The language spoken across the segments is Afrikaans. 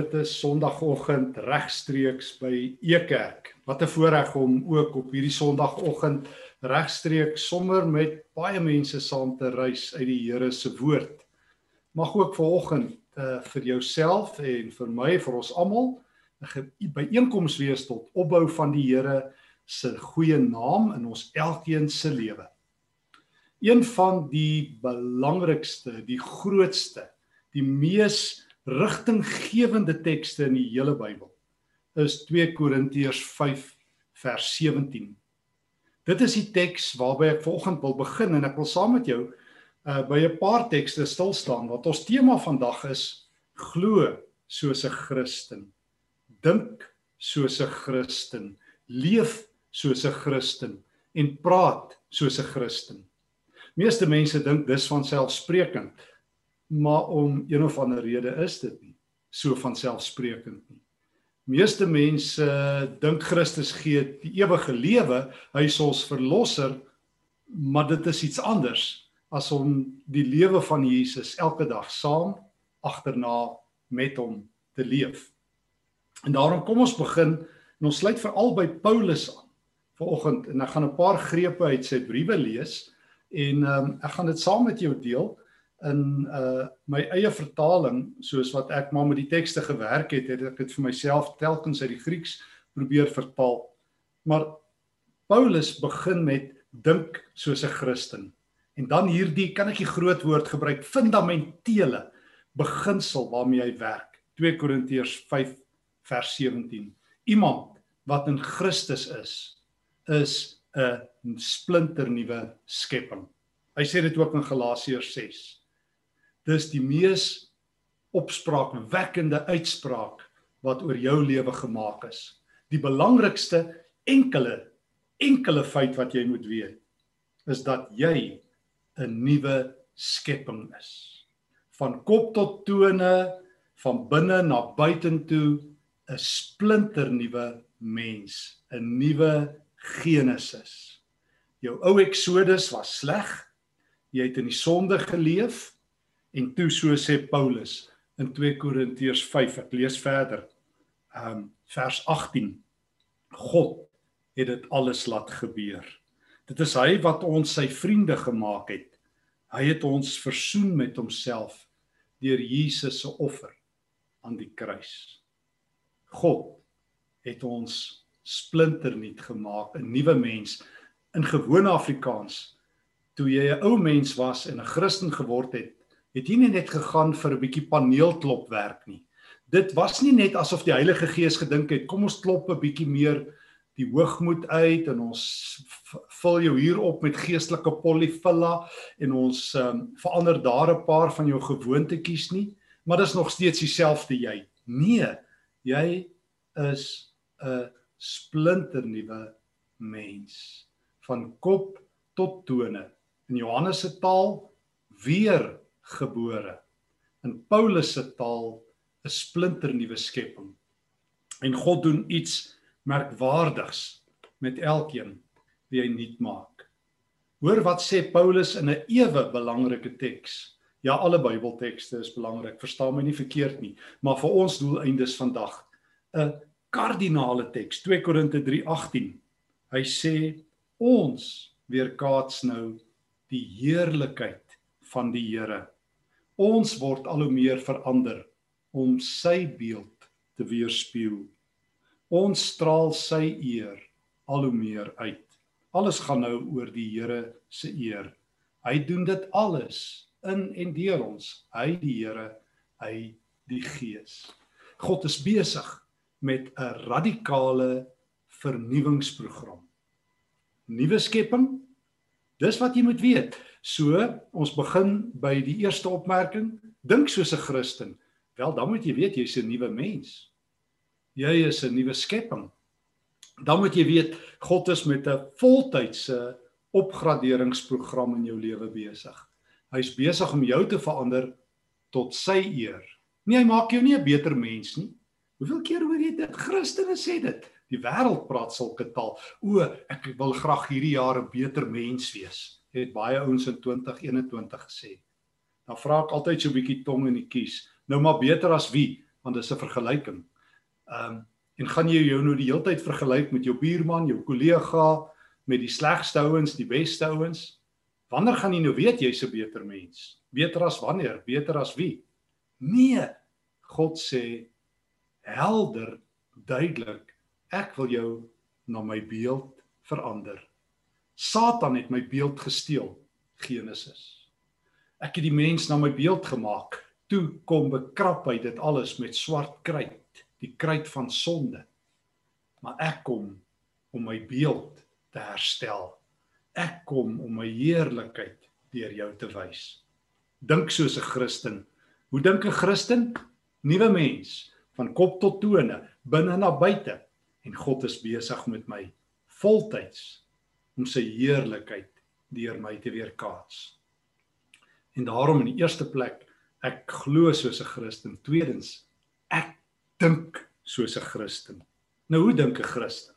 Dit is Sondagoggend regstreeks by Ekerk. Wat 'n voorreg om ook op hierdie Sondagoggend regstreeks sommer met baie mense saam te reis uit die Here se woord. Mag ook vanoggend uh, vir jouself en vir my vir ons almal 'n byeenkoms wees tot opbou van die Here se goeie naam in ons elkeen se lewe. Een van die belangrikste, die grootste, die mees rigtinggewende tekste in die hele Bybel is 2 Korintiërs 5 vers 17. Dit is die teks waarby ek vanoggend wil begin en ek wil saam met jou uh by 'n paar tekste stil staan wat ons tema vandag is glo soos 'n Christen. Dink soos 'n Christen, leef soos 'n Christen en praat soos 'n Christen. Meeste mense dink dis van selfsprekend maar om een of ander rede is dit nie so van selfsprekend nie. Meeste mense dink Christus gee die ewige lewe, hy is ons verlosser, maar dit is iets anders as om die lewe van Jesus elke dag saam agterna met hom te leef. En daarom kom ons begin en ons sluit veral by Paulus aan vanoggend en ek gaan 'n paar grepe uit sy briewe lees en um, ek gaan dit saam met jou deel in uh my eie vertaling soos wat ek maar met die tekste gewerk het, het ek dit vir myself telkens uit die Grieks probeer vertaal. Maar Paulus begin met dink soos 'n Christen. En dan hierdie kan ek die groot woord gebruik fundamentele beginsel waarmee hy werk. 2 Korintiërs 5 vers 17. Iemand wat in Christus is, is 'n splinternuwe skepping. Hy sê dit ook in Galasiërs 6 dis die mees opspraakwekkende uitspraak wat oor jou lewe gemaak is. Die belangrikste enkele enkele feit wat jy moet weet is dat jy 'n nuwe skepping is. Van kop tot tone, van binne na buitentoe 'n splinternuwe mens, 'n nuwe Genesis. Jou ou Exodus was sleg. Jy het in die sonde geleef En toe so sê Paulus in 2 Korintiërs 5, ek lees verder. Ehm um, vers 18. God het dit alles laat gebeur. Dit is hy wat ons sy vriende gemaak het. Hy het ons versoen met homself deur Jesus se offer aan die kruis. God het ons splinternuut gemaak, 'n nuwe mens in gewone Afrikaans. Toe jy 'n ou mens was en 'n Christen geword het, het jy nie net gegaan vir 'n bietjie paneelklop werk nie. Dit was nie net asof die Heilige Gees gedink het kom ons klop 'n bietjie meer die hoogmoed uit en ons vul jou hier op met geestelike polyfilla en ons um, verander daar 'n paar van jou gewoontetjies nie, maar dis nog steeds dieselfde jy. Nee, jy is 'n splinternuwe mens van kop tot tone. In Johannes se taal weer gebore. In Paulus se taal 'n splinternuwe skepping. En God doen iets merkwaardigs met elkeen wie hy nuut maak. Hoor wat sê Paulus in 'n ewe belangrike teks. Ja, alle Bybeltekste is belangrik, verstaan my nie verkeerd nie, maar vir ons doeleindes vandag 'n kardinale teks, 2 Korinte 3:18. Hy sê ons weerkaats nou die heerlikheid van die Here Ons word al hoe meer verander om sy beeld te weerspieël. Ons straal sy eer al hoe meer uit. Alles gaan nou oor die Here se eer. Hy doen dit alles in en deur ons. Hy die Here, hy die Gees. God is besig met 'n radikale vernuwingsprogram. Nuwe skepping. Dis wat jy moet weet. So, ons begin by die eerste opmerking, dink soos 'n Christen. Wel, dan moet jy weet jy's 'n nuwe mens. Jy is 'n nuwe skepping. Dan moet jy weet God is met 'n voltydse opgraderingsprogram in jou lewe besig. Hy's besig om jou te verander tot sy eer. Nee, hy maak jou nie 'n beter mens nie. Hoeveel keer hoor jy dit? Christene sê dit. Die wêreld praat sulke taal. O, ek wil graag hierdie jaar 'n beter mens wees het baie ouens in 2021 gesê. Dan vra ek altyd so 'n bietjie tong in die kies. Nou maar beter as wie? want dit is 'n vergelyking. Ehm um, en gaan jy jou nou die hele tyd vergelyk met jou buurman, jou kollega, met die slegste ouens, die beste ouens? Wanneer gaan jy nou weet jy's 'n beter mens? Beter as wanneer? Beter as wie? Nee. God sê helder, duidelik, ek wil jou na my beeld verander. Satan het my beeld gesteel, Genesis. Ek het die mens na my beeld gemaak. Toe kom bekrap hy dit alles met swart kruit, die kruit van sonde. Maar ek kom om my beeld te herstel. Ek kom om my heerlikheid deur jou te wys. Dink soos 'n Christen. Hoe dink 'n Christen? Nuwe mens, van kop tot tone, binne na buite. En God is besig met my voltyds om sy heerlikheid deur my te weerkaats. En daarom in die eerste plek, ek glo soos 'n Christen. Tweedens, ek dink soos 'n Christen. Nou hoe dink 'n Christen?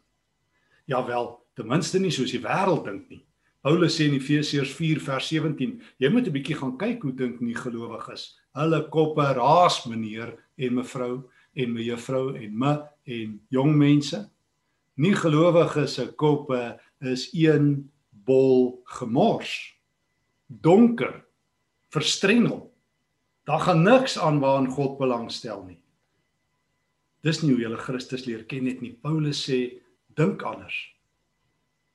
Ja wel, ten minste nie soos die wêreld dink nie. Paulus sê in Efesiërs 4 vers 17, jy moet 'n bietjie gaan kyk hoe dink nie gelowiges. Hulle koppe raas meneer en mevrou en mevrou en me en jong mense. Nie gelowiges se koppe is een bol gemors. Donker, verstrengel. Daar gaan niks aan waaraan God belangstel nie. Dis nie hoe jy Christus leer ken net nie. Paulus sê dink anders.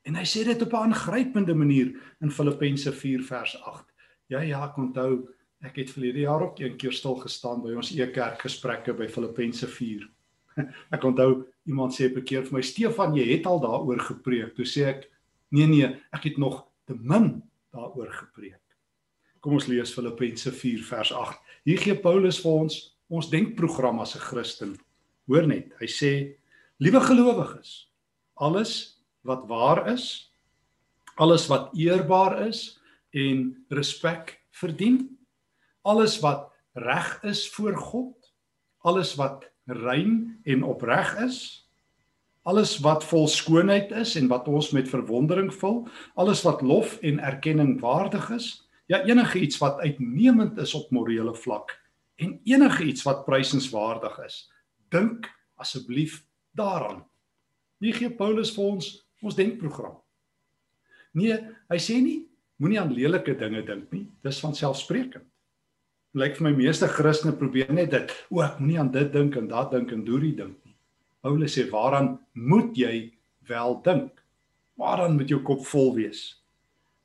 En hy sê dit op 'n aangrypende manier in Filippense 4 vers 8. Ja ja, ek onthou ek het verlede jaar ook een keer stil gestaan by ons e-kerk gesprekke by Filippense 4. Ek onthou iemand sê 'n keer vir my Stefan, jy het al daaroor gepreek. Toe sê ek Nee nee, ek het nog te min daaroor gepreek. Kom ons lees Filippense 4 vers 8. Hier gee Paulus vir ons ons denkprogram as 'n Christen. Hoor net, hy sê: "Liewe gelowiges, alles wat waar is, alles wat eerbaar is en respek verdien, alles wat reg is voor God, alles wat rein en opreg is, alles wat vol skoonheid is en wat ons met verwondering vul, alles wat lof en erkenning waardig is, ja enige iets wat uitnemend is op morele vlak en enige iets wat prysenswaardig is. Dink asseblief daaraan. Hier gee Paulus vir ons ons denkprogram. Nee, hy sê nie moenie aan lelike dinge dink nie. Dis van selfsprekend. Lyk vir my meeste Christene probeer net dit. O, ek moenie aan dit dink en dat dink en doorie dink nie. Paulus sê waaraan moet jy wel dink? Waaraan moet jou kop vol wees?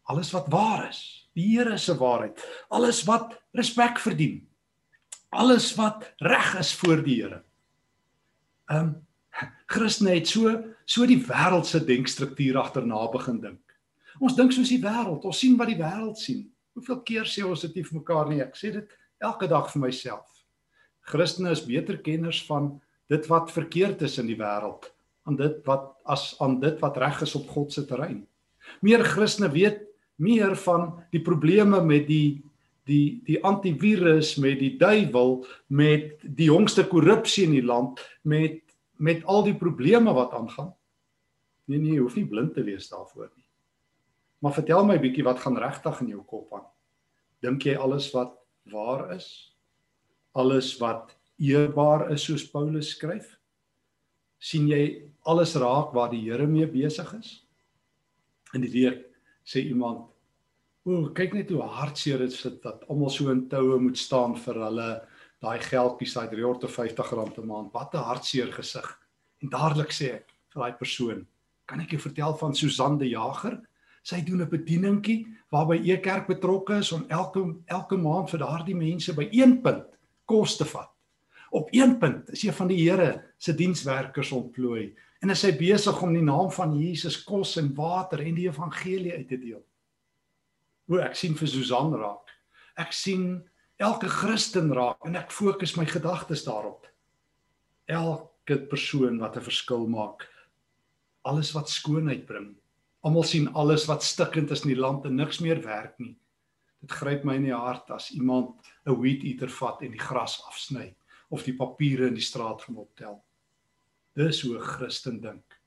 Alles wat waar is, die Here se waarheid, alles wat respek verdien. Alles wat reg is voor die Here. Um Christene het so so die wêreldse denkstruktuur agterna begin dink. Ons dink soos die wêreld, ons sien wat die wêreld sien. Hoeveel keer sê ons dit nie vir mekaar nie? Ek sê dit elke dag vir myself. Christene is beter kenners van dit wat verkeerd is in die wêreld aan dit wat as aan dit wat reg is op God se terrein. Meer Christene weet meer van die probleme met die die die antivirus met die duiwel met die jongste korrupsie in die land met met al die probleme wat aangaan. Nee nee, jy hoef nie blind te wees daarvoor nie. Maar vertel my bietjie wat gaan regtig in jou kop aan? Dink jy alles wat waar is? Alles wat eerbaar is soos Paulus skryf? sien jy alles raak waar die Here mee besig is? In die week sê iemand, "O, kyk net hoe hartseer dit is dat almal so in toue moet staan vir hulle daai geldjies, daai 350 rand 'n maand. Wat 'n hartseer gesig." En dadelik sê ek vir daai persoon, "Kan ek jou vertel van Susan de Jager? Sy doen 'n bedieningkie waarby e kerk betrokke is om elke elke maand vir daardie mense by een punt kos te vat op een punt is een van die Here se dienswerkers ontplooi en is hy besig om die naam van Jesus kos en water en die evangelie uit te deel. O, ek sien vir Susan raak. Ek sien elke Christen raak en ek fokus my gedagtes daarop. Elke persoon wat 'n verskil maak. Alles wat skoonheid bring. Almal sien alles wat stikkend is in die land en niks meer werk nie. Dit gryp my in die hart as iemand 'n weed eater vat en die gras afsny of die papiere in die straat gaan optel. Dis hoe 'n Christen dink.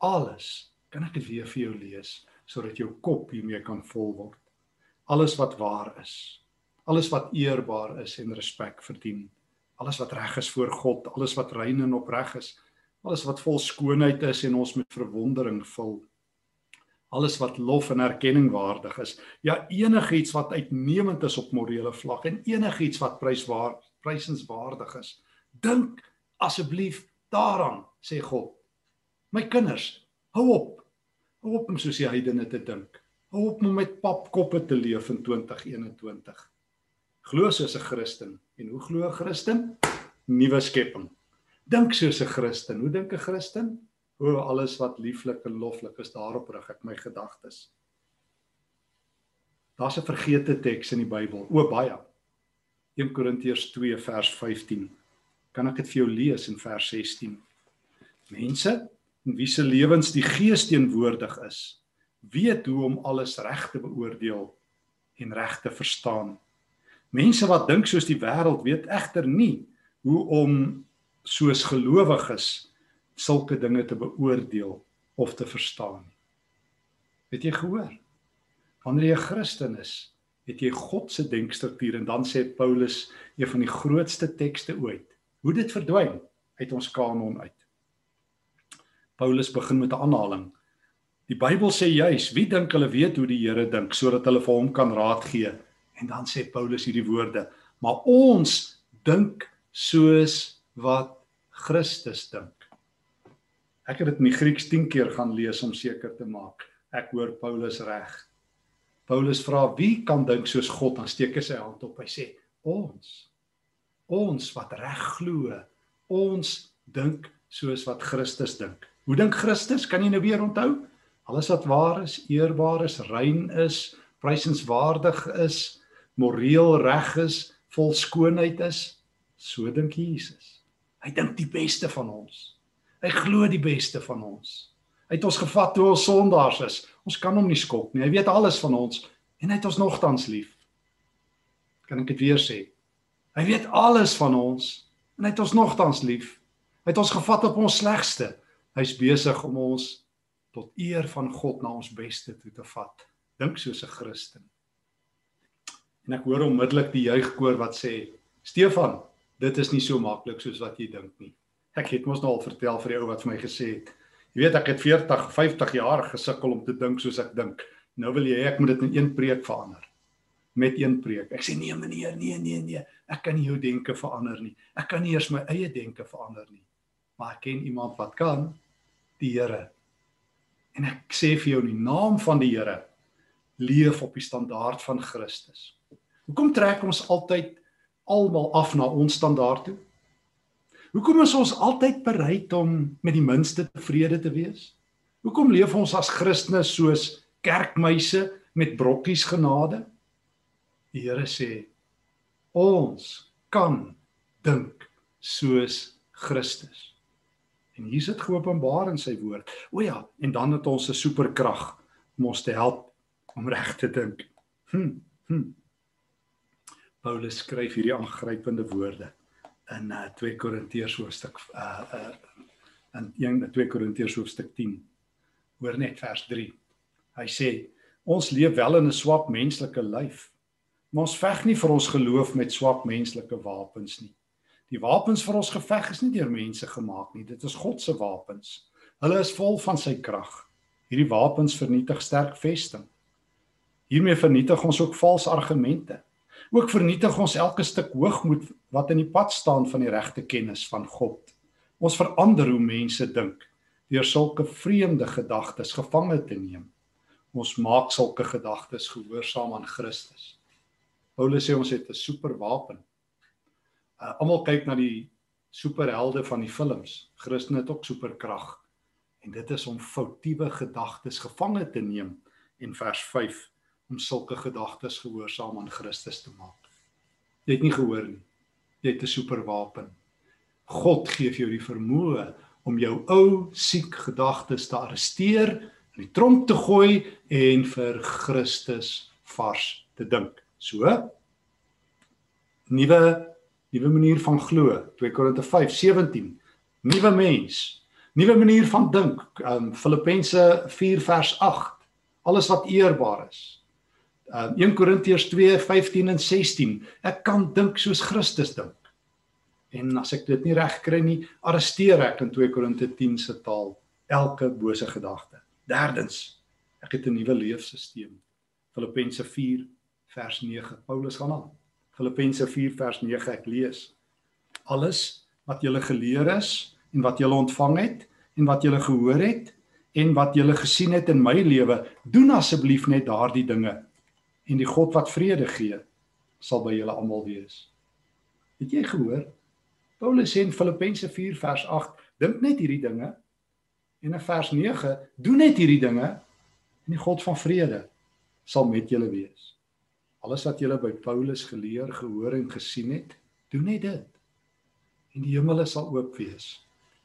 Alles kan ek dit weer vir jou lees sodat jou kop hiermee kan vol word. Alles wat waar is, alles wat eerbaar is en respek verdien, alles wat reg is voor God, alles wat rein en opreg is, alles wat vol skoonheid is en ons met verwondering vul. Alles wat lof en erkenning waardig is. Ja, enigiets wat uitnemend is op morele vlak en enigiets wat pryswaar prysenswaardig is. Dink asseblief daaraan, sê God. My kinders, hou op. Hou op om soos die heidene te dink. Hou op om met papkoppe te leef in 2021. Glo soos 'n Christen. En hoe glo 'n Christen? Nuwe skepping. Dink soos 'n Christen. Hoe dink 'n Christen? O, alles wat lieflik en loflik is, daarop rig ek my gedagtes. Daar's 'n vergete teks in die Bybel. O, baie. 1 Korintiërs 2 vers 15. Kan ek dit vir jou lees in vers 16? Mense in wie se lewens die Gees teenwoordig is, weet hoe om alles reg te beoordeel en reg te verstaan. Mense wat dink soos die wêreld weet egter nie hoe om soos gelowiges sulke dinge te beoordeel of te verstaan nie. Het jy gehoor? Wanneer jy 'n Christen is, het jy God se denkstruktuur en dan sê Paulus een van die grootste tekste ooit. Hoe dit verdwyn uit ons kanon uit. Paulus begin met 'n aanhaling. Die Bybel sê juis, wie dink hulle weet hoe die Here dink sodat hulle vir hom kan raad gee? En dan sê Paulus hierdie woorde: "Maar ons dink soos wat Christus dink." Ek het dit in die Grieks 10 keer gaan lees om seker te maak ek hoor Paulus reg. Paulus vra: "Wie kan dink soos God?" Dan steek hy sy hand op. Hy sê: "Ons. Ons wat reg glo. Ons dink soos wat Christus dink." Hoe dink Christus? Kan jy nou weer onthou? Alles wat waar is, eerbaar is, rein is, prysenswaardig is, moreel reg is, vol skoonheid is, so dink Jesus. Hy dink die beste van ons. Hy glo die beste van ons. Hy het ons gevat toe ons sondaars is. Ons kan hom nie skok nie. Hy weet alles van ons en hy het ons nogtans lief. Kan ek dit weer sê? Hy weet alles van ons en hy het ons nogtans lief. Hy het ons gevat op ons slegste. Hy's besig om ons tot eer van God na ons beste toe te vat. Dink soos 'n Christen. En ek hoor onmiddellik die juigkoor wat sê: "Stefan, dit is nie so maklik soos wat jy dink nie." Ek het mos nou al vertel vir die ou wat vir my gesê het. Jy weet ek het 40, 50 jaar gesukkel om te dink soos ek dink. Nou wil jy ek moet dit in een preek verander. Met een preek. Ek sê nee meneer, nee nee nee. Ek kan nie jou denke verander nie. Ek kan nie eers my eie denke verander nie. Maar ek ken iemand wat kan, die Here. En ek sê vir jou in die naam van die Here, leef op die standaard van Christus. Hoekom trek ons altyd almal af na ons standaard toe? Hoekom is ons altyd bereid om met die minste tevrede te wees? Hoekom leef ons as Christene soos kerkmeise met brokkies genade? Die Here sê ons kan dink soos Christus. En hier sit geopenbaar in sy woord. O ja, en dan het ons 'n superkrag om ons te help om reg te dink. Hm. Hm. Paulus skryf hierdie aangrypende woorde in uh, 2 Korintiërs hoofstuk uh uh in 1 2 Korintiërs hoofstuk 10. Hoor net vers 3. Hy sê ons leef wel in 'n swak menslike lyf, maar ons veg nie vir ons geloof met swak menslike wapens nie. Die wapens vir ons geveg is nie deur mense gemaak nie, dit is God se wapens. Hulle is vol van sy krag. Hierdie wapens vernietig sterk vesting. Hiermee vernietig ons ook valse argumente. Ook vernietig ons elke stuk hoogmoed wat in die pad staan van die regte kennis van God. Ons verander hoe mense dink deur sulke vreemde gedagtes gevange te neem. Ons maak sulke gedagtes gehoorsaam aan Christus. Paulus sê ons het 'n superwapen. Uh, Almal kyk na die superhelde van die films. Christene het ook superkrag. En dit is om foutiewe gedagtes gevange te neem en vers om sulke gedagtes gehoorsaam aan Christus te maak. Jy het nie gehoor nie. Jy het 'n superwapen. God gee vir jou die vermoë om jou ou siek gedagtes te arresteer, in die tronk te gooi en vir Christus vars te dink. So nuwe nuwe manier van glo. 2 Korinte 5:17. Nuwe mens. Nuwe manier van dink. Um Filippense 4 vers 8. Alles wat eerbaar is, um, 1 Korintiërs 2:15 en 16. Ek kan dink soos Christus dink. En as ek dit nie reg kry nie, arresteer ek in 2 Korinte 10 se taal elke bose gedagte. Derdens, ek het 'n nuwe leefsisteem. Filippense 4 vers 9. Paulus gaan aan. Filippense 4 vers 9 ek lees. Alles wat julle geleer is en wat julle ontvang het en wat julle gehoor het en wat julle gesien het in my lewe, doen asseblief net daardie dinge. En die God wat vrede gee, sal by julle almal wees. Het jy gehoor? Paulus sê in Filippense 4 vers 8, dink net hierdie dinge. En in vers 9, doen net hierdie dinge en die God van vrede sal met julle wees. Alles wat julle by Paulus geleer, gehoor en gesien het, doen net dit. En die hemele sal oop wees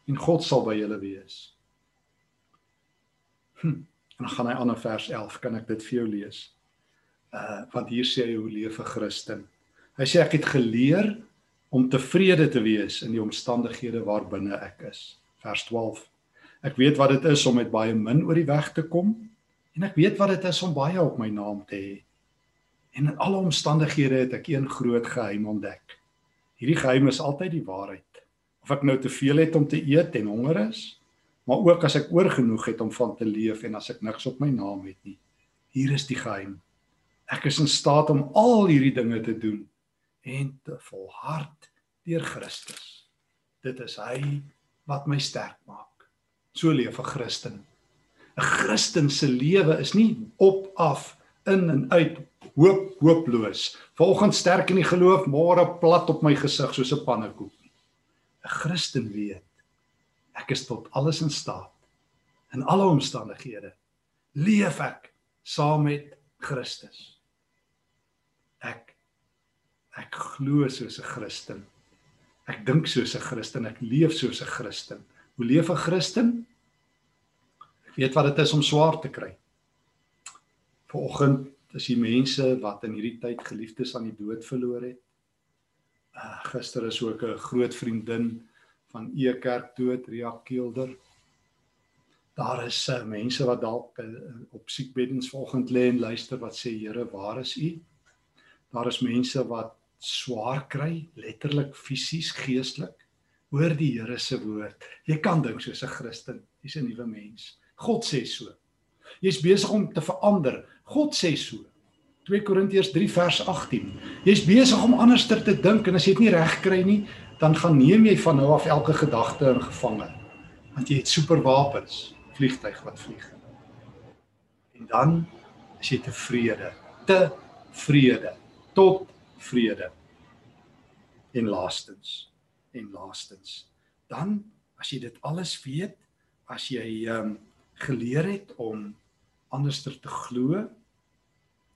en God sal by julle wees. Hm, en dan gaan hy aan in vers 11, kan ek dit vir jou lees? Uh want hier sê hy hoe leef 'n Christen. Hy sê ek het geleer om tevrede te wees in die omstandighede waarbinne ek is. Vers 12. Ek weet wat dit is om met baie min oor die weg te kom en ek weet wat dit is om baie op my naam te hê. En in alle omstandighede het ek een groot geheim ontdek. Hierdie geheim is altyd die waarheid. Of ek nou te veel het om te eet en honger is, maar ook as ek oorgenoeg het om van te leef en as ek niks op my naam het nie. Hier is die geheim. Ek is in staat om al hierdie dinge te doen en te volhard deur Christus. Dit is hy wat my sterk maak. So leef 'n Christen. 'n Christen se lewe is nie op af in en uit hoop hooploos. Vanoggend sterk in die geloof, môre plat op my gesig soos 'n pannekoek. 'n Christen weet ek is tot alles in staat in alle omstandighede leef ek saam met Christus ek ek glo soos 'n Christen. Ek dink soos 'n Christen. Ek leef soos 'n Christen. Hoe leef 'n Christen? Ek weet wat dit is om swaar te kry. Vanoggend is die mense wat in hierdie tyd geliefdes aan die dood verloor het. Uh, gister is ook 'n groot vriendin van E Kerk dood Ria Kielder. Daar is uh, mense wat dalk uh, op siekbeddens volgend lê en luister wat sê Here, waar is U? Daar is mense wat swaar kry, letterlik fisies, geestelik. Hoor die Here se woord. Jy kan dink soos 'n Christen, jy's 'n nuwe mens. God sê so. Jy's besig om te verander. God sê so. 2 Korintiërs 3 vers 18. Jy's besig om anderster te dink en as jy dit nie reg kry nie, dan gaan neem jy van nou af elke gedagte in gevange want jy het superwapens vliegtyg wat vlieg en dan is jy tevrede te vrede tot vrede en laastens en laastens. Dan as jy dit alles weet as jy ehm um, geleer het om anderster te glo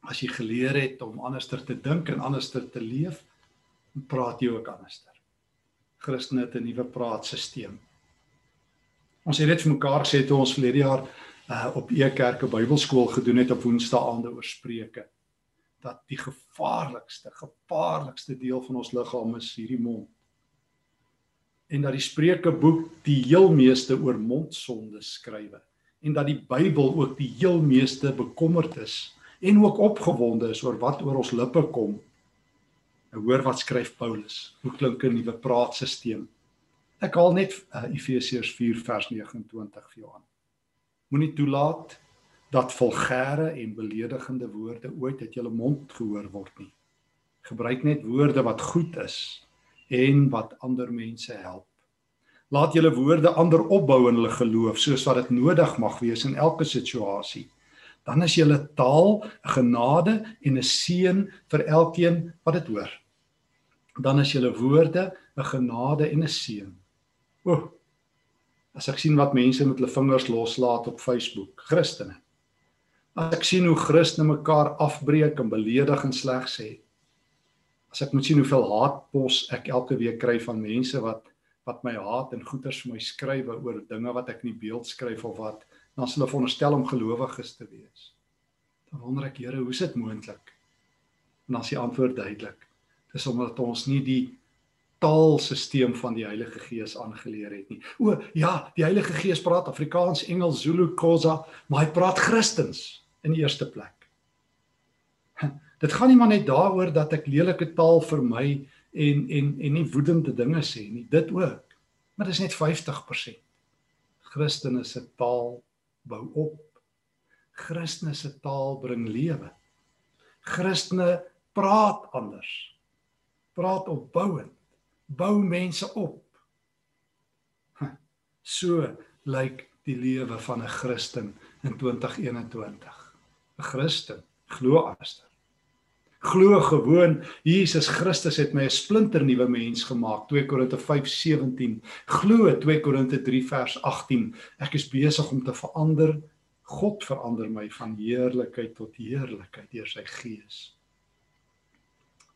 as jy geleer het om anderster te dink en anderster te leef praat jy ook anderster. Christene het 'n nuwe praatstelsel. Ons het dit vir mekaar gesê toe ons verlede jaar uh, op Ekerke Bybelskool gedoen het op Woensdaande oor Spreuke dat die gevaarlikste, gevaarlikste deel van ons liggaam is hierdie mond. En dat die Spreukeboek die heel meeste oor mondsonde skrywe en dat die Bybel ook die heel meeste bekommerd is en ook opgewonde is oor wat oor ons lippe kom Nou hoor wat skryf Paulus. Hoe klink 'n nuwe praatstelsel? Ek haal net uh, Efesiërs 4 vers 29 vir jou aan. Moenie toelaat dat vulgêre en beledigende woorde ooit uit jou mond gehoor word nie. Gebruik net woorde wat goed is en wat ander mense help. Laat julle woorde ander opbou in hulle geloof soos wat dit nodig mag wees in elke situasie. Dan is julle taal 'n genade en 'n seën vir elkeen wat dit hoor dan is julle woorde 'n genade en 'n seën. O. As ek sien wat mense met hulle vingers loslaat op Facebook, Christene. As ek sien hoe Christene mekaar afbreek en beledig en sleg sê. As ek moet sien hoeveel haatpos ek elke week kry van mense wat wat my haat en goeters vir my skrywe oor dinge wat ek nie beeld skryf of wat dan hulle veronderstel om gelowiges te wees. Dan wonder ek, Here, hoe is dit moontlik? En dan is die antwoord duidelik dis omdat ons nie die taalstelsel van die Heilige Gees aangeleer het nie. O ja, die Heilige Gees praat Afrikaans, Engels, Zulu, Khoza, maar hy praat Christens in die eerste plek. Dit gaan nie maar net daaroor dat ek lelike taal vir my en en en nie woedende dinge sê nie. Dit ook. Maar dit is net 50%. Christene se taal bou op. Christene se taal bring lewe. Christene praat anders. Praat opbouend. Bou mense op. So lyk die lewe van 'n Christen in 2021. 'n Christen glo anders. Glo gewoon Jesus Christus het my 'n splinternuwe mens gemaak. 2 Korinte 5:17. Glo 2 Korinte 3 vers 18. Ek is besig om te verander. God verander my van heerlikheid tot heerlikheid deur sy gees.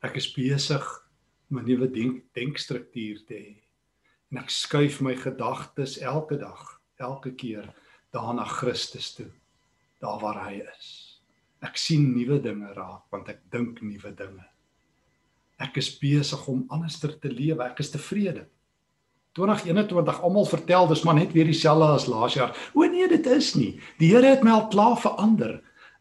Ek is besig om 'n nuwe denk denkstruktuur te hê. En ek skuif my gedagtes elke dag, elke keer daarna Christus toe, daar waar hy is. Ek sien nuwe dinge raak want ek dink nuwe dinge. Ek is besig om anderster te lewe. Ek is tevrede. 2021 almal vertel dis maar net weer dieselfde as laas jaar. O nee, dit is nie. Die Here het my al klaar verander.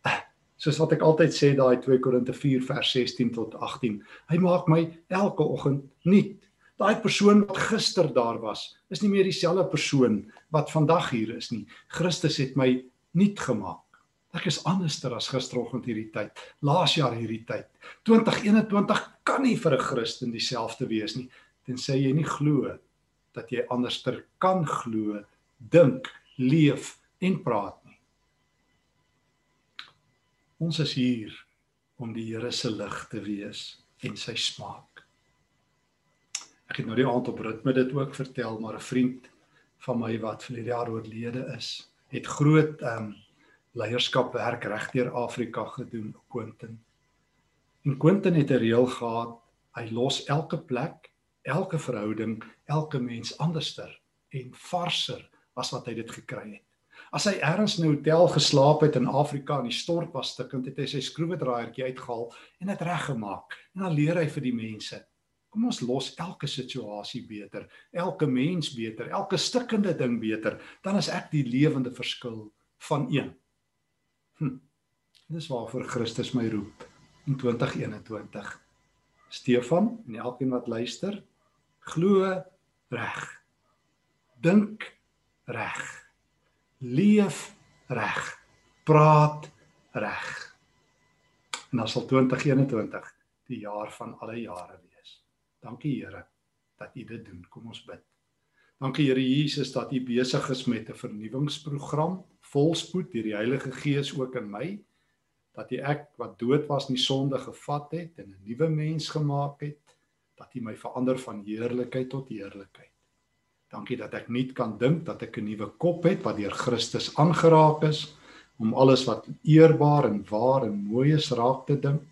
Eh, soos wat ek altyd sê daai 2 Korinte 4 vers 16 tot 18. Hy maak my elke oggend nuut. Daai persoon wat gister daar was, is nie meer dieselfde persoon wat vandag hier is nie. Christus het my nuut gemaak. Ek is anderster as gisteroggend hierdie tyd, laas jaar hierdie tyd. 2021 kan nie vir 'n Christen dieselfde wees nie, tensy jy nie glo dat jy anderster kan glo, dink, leef en praat nie. Ons is hier om die Here se lig te wees en sy smaak. Ek het nou die aand op ritme dit ook vertel, maar 'n vriend van my wat vir die jaar oorlede is, het groot ehm um, leierskap werk regdeur Afrika gedoen Quentin. En Quentin het 'n reël gehad, hy los elke plek, elke verhouding, elke mens anderster en varser as wat hy dit gekry het. As hy ergens in 'n hotel geslaap het in Afrika en die stort was stikkend, het hy sy skroewedraaiertjie uitgehaal en dit reggemaak. En dan leer hy vir die mense. Kom ons los elke situasie beter, elke mens beter, elke stikkende ding beter, dan is ek die lewende verskil van een. Hm. Dis waarvoor Christus my roep in 2021. Stefan en elkeen wat luister, glo reg. Dink reg. Leef reg. Praat reg. En dan sal 2021 die jaar van alle jare wees. Dankie Here dat U dit doen. Kom ons bid. Dankie Here Jesus dat U besig is met 'n vernuwingsprogram volspoed deur die Heilige Gees ook in my dat jy ek wat dood was in die sonde gevat het en 'n nuwe mens gemaak het dat jy my verander van heerlikheid tot heerlikheid. Dankie dat ek nie kan dink dat ek 'n nuwe kop het wat deur Christus aangeraak is om alles wat eerbaar en waar en mooi is raak te dink.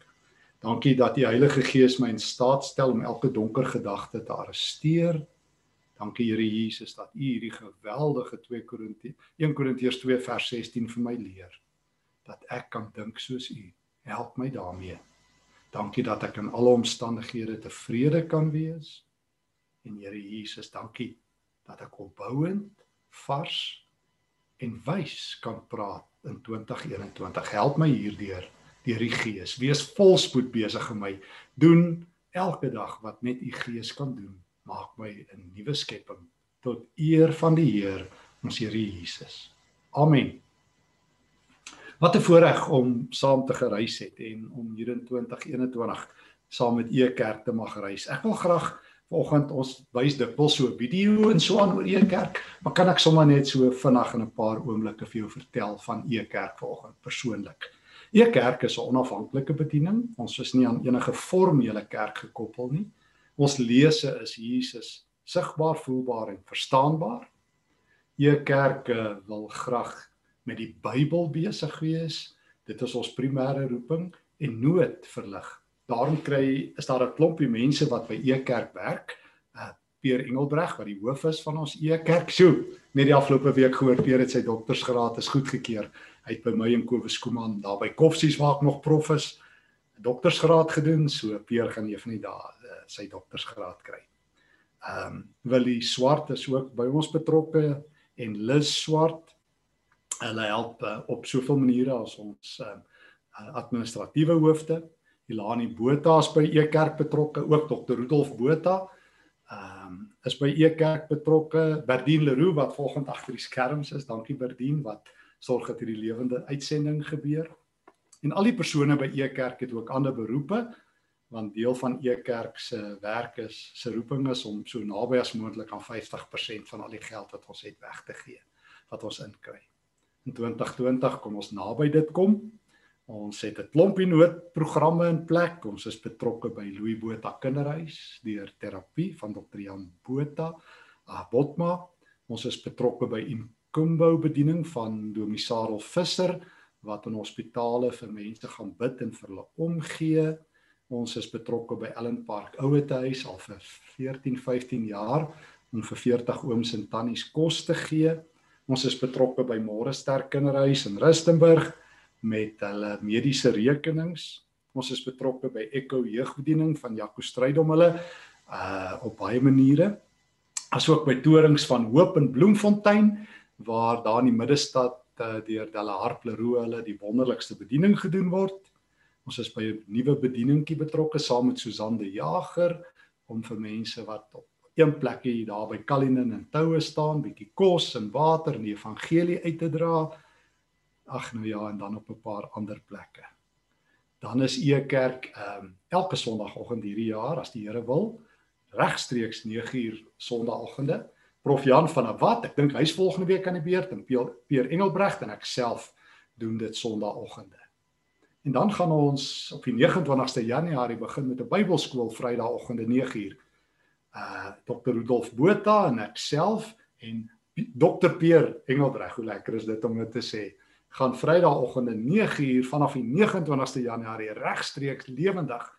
Dankie dat die Heilige Gees my in staat stel om elke donker gedagte te arresteer Dankie Here Jesus dat U hierdie geweldige 2 Korintië 1 Korintiërs 2 vers 16 vir my leer. Dat ek kan dink soos U. Help my daarmee. Dankie dat ek in alle omstandighede tevrede kan wees. En Here Jesus, dankie dat ek opbouend, vars en wys kan praat in 2021. Help my hierdeur deur die Gees. Wees volspoed besig in my. Doen elke dag wat net U Gees kan doen maak my 'n nuwe skepping tot eer van die Heer ons Here Jesus. Amen. Wat 'n voorreg om saam te gereis het en om hier in 2021 saam met e kerk te mag reis. Ek wil graag vanoggend ons wys dikwels so 'n video en so aan oor e kerk, maar kan ek sommer net so vinnig in 'n paar oomblikke vir jou vertel van e kerk vanoggend persoonlik. E kerk is 'n onafhanklike bediening. Ons is nie aan enige formele kerk gekoppel nie. Ons lese is Jesus sigbaar, voelbaar en verstaanbaar. Jou kerk wil graag met die Bybel besig wees. Dit is ons primêre roeping en nood verlig. Daarom kry is daar 'n klompie mense wat by e kerk werk. Uh Peer Engelbreg wat die hoof is van ons e kerk. So, net die afgelope week gehoor Peer het sy doktorsgraad is goedgekeur. Hy het by my en Kobus Kuman daar by Koffsies waar ek nog prof is, doktorsgraad gedoen. So Peer gaan een van die dae sy doktorsgraad kry. Ehm um, Willie Swart is ook by ons betrokke en Liz Swart. Hulle help uh, op soveel maniere as ons ehm uh, administratiewe hoofde Ilani Botha is by Ekerk betrokke, ook Dr. Rudolf Botha. Ehm um, is by Ekerk betrokke, Berdien Leroux wat volgens agter die skerms is. Dankie Berdien wat sorg dat hierdie lewende uitsending gebeur. En al die persone by Ekerk het ook ander beroepe want deel van Ekerk se werk is se roeping is om so naby as moontlik aan 50% van al die geld wat ons het weg te gee wat ons inkry. In 2020 kom ons naby dit kom. Ons het 'n klompie noodprogramme in plek. Ons is betrokke by Louis Botha Kinderhuis deur terapie van Dr. Jan Botha, Abotma. Ons is betrokke by Kumbo bediening van Domisarel Visser wat in hospitale vir mense gaan bid en vir hulle omgee. Ons is betrokke by Ellen Park Ouetehuis al vir 14, 15 jaar om vir 40 ooms en tannies kos te gee. Ons is betrokke by Môre Sterk Kinderhuis in Rustenburg met hulle mediese rekenings. Ons is betrokke by Echo Jeugbediening van Jaco Strydom hulle uh op baie maniere. Asook by Torings van Hoop in Bloemfontein waar daar in die middestad uh, deur Della Harpleroe hulle die wonderlikste bediening gedoen word. Ons is by 'n nuwe bedieningkie betrokke saam met Susan de Jager om vir mense wat op een plekkie daar by Kalinin en Toue staan, bietjie kos en water en die evangelie uit te dra. Ag nou ja, en dan op 'n paar ander plekke. Dan is E Kerk ehm um, elke Sondagoggend hierdie jaar as die Here wil regstreeks 9uur Sondagoggende Prof Jan van der Walt, ek dink hy's volgende week aan die beurt en Pier Engelbregt en ek self doen dit Sondagoggende. En dan gaan ons op die 29ste Januarie begin met 'n Bybelskool Vrydagoggende 9uur. Uh Dr Rudolf Botha en ek self en Dr Pier Engelbregt, hoe lekker is dit om dit te sê, gaan Vrydagoggende 9uur vanaf die 29ste Januarie regstreeks lewendig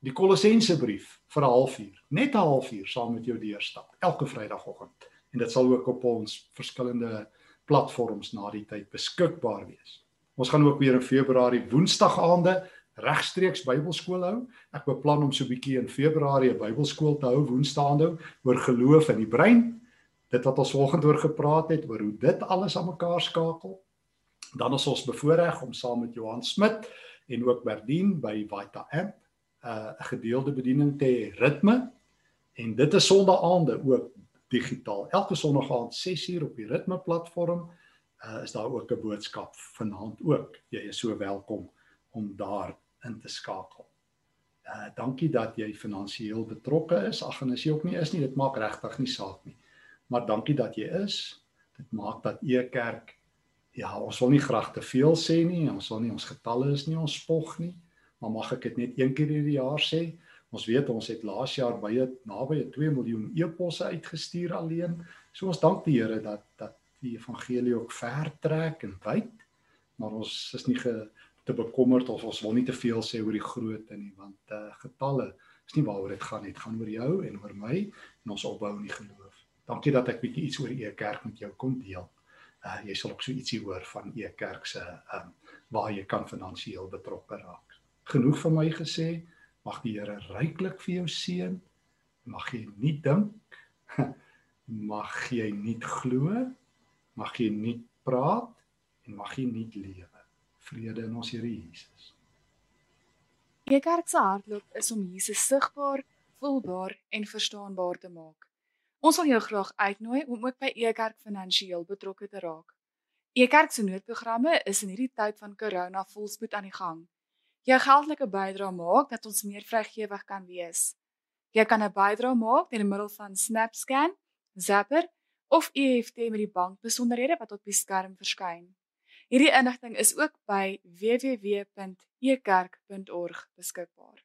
die Kolossense brief vir 'n halfuur, net 'n halfuur saam met jou deurstap elke Vrydagoggend. En dit sal ook op ons verskillende platforms na die tyd beskikbaar wees. Ons gaan ook weer in Februarie Woensdagaande regstreeks Bybelskool hou. Ek beplan om so 'n bietjie in Februarie 'n Bybelskool te hou Woensdaande oor geloof in die brein. Dit wat ons vanoggend oor gepraat het oor hoe dit alles aan mekaar skakel. Dan is ons bevoorreg om saam met Johan Smit en ook Berdien by Vita Amp 'n uh, gedeelde bediening te hê, ritme. En dit is sonnaande ook digitaal. Elke sonnaand 6uur op die ritme platform uh, is daar ook 'n boodskap vanaand ook. Jy is so welkom om daar in te skakel. Uh dankie dat jy finansiëel betrokke is. Ag en as jy ook nie is nie, dit maak regtig nie saak nie. Maar dankie dat jy is. Dit maak dat e kerk ja, ons wil nie graag te veel sê nie. Ons wil nie ons getalle is nie ons spog nie maar mag ek dit net een keer hierdie jaar sê? Ons weet ons het laas jaar baie naby 2 miljoen e-posse uitgestuur alleen. So ons dank die Here dat dat die evangelie ook ver trek en wyd. Maar ons is nie ge, te bekommerd of ons wil nie te veel sê oor die grootte nie want uh, getalle is nie waaroor dit gaan nie. Dit gaan oor jou en oor my en ons opbou in die geloof. Dankie dat ek bietjie iets oor e kerk met jou kon deel. Uh, jy sal ook so ietsie hoor van e kerk se um, waar jy kan finansiëel betrokke raak genoeg van my gesê. Mag die Here ryklik vir jou seën. Mag jy nie dink, mag jy nie glo, mag jy nie praat en mag jy nie lewe. Vrede in ons Here Jesus. Die kerk se hartloop is om Jesus sigbaar, voelbaar en verstaanbaar te maak. Ons wil jou graag uitnooi om ook by Ekerk finansiëel betrokke te raak. Ekerk se noodprogramme is in hierdie tyd van corona volspoed aan die gang jou geldelike bydrae maak dat ons meer vrygewig kan wees. Jy kan 'n bydrae maak deur middel van SnapScan, Zapper of EFT met die bank besonderhede wat op die skerm verskyn. Hierdie inligting is ook by www.ekerk.org beskikbaar.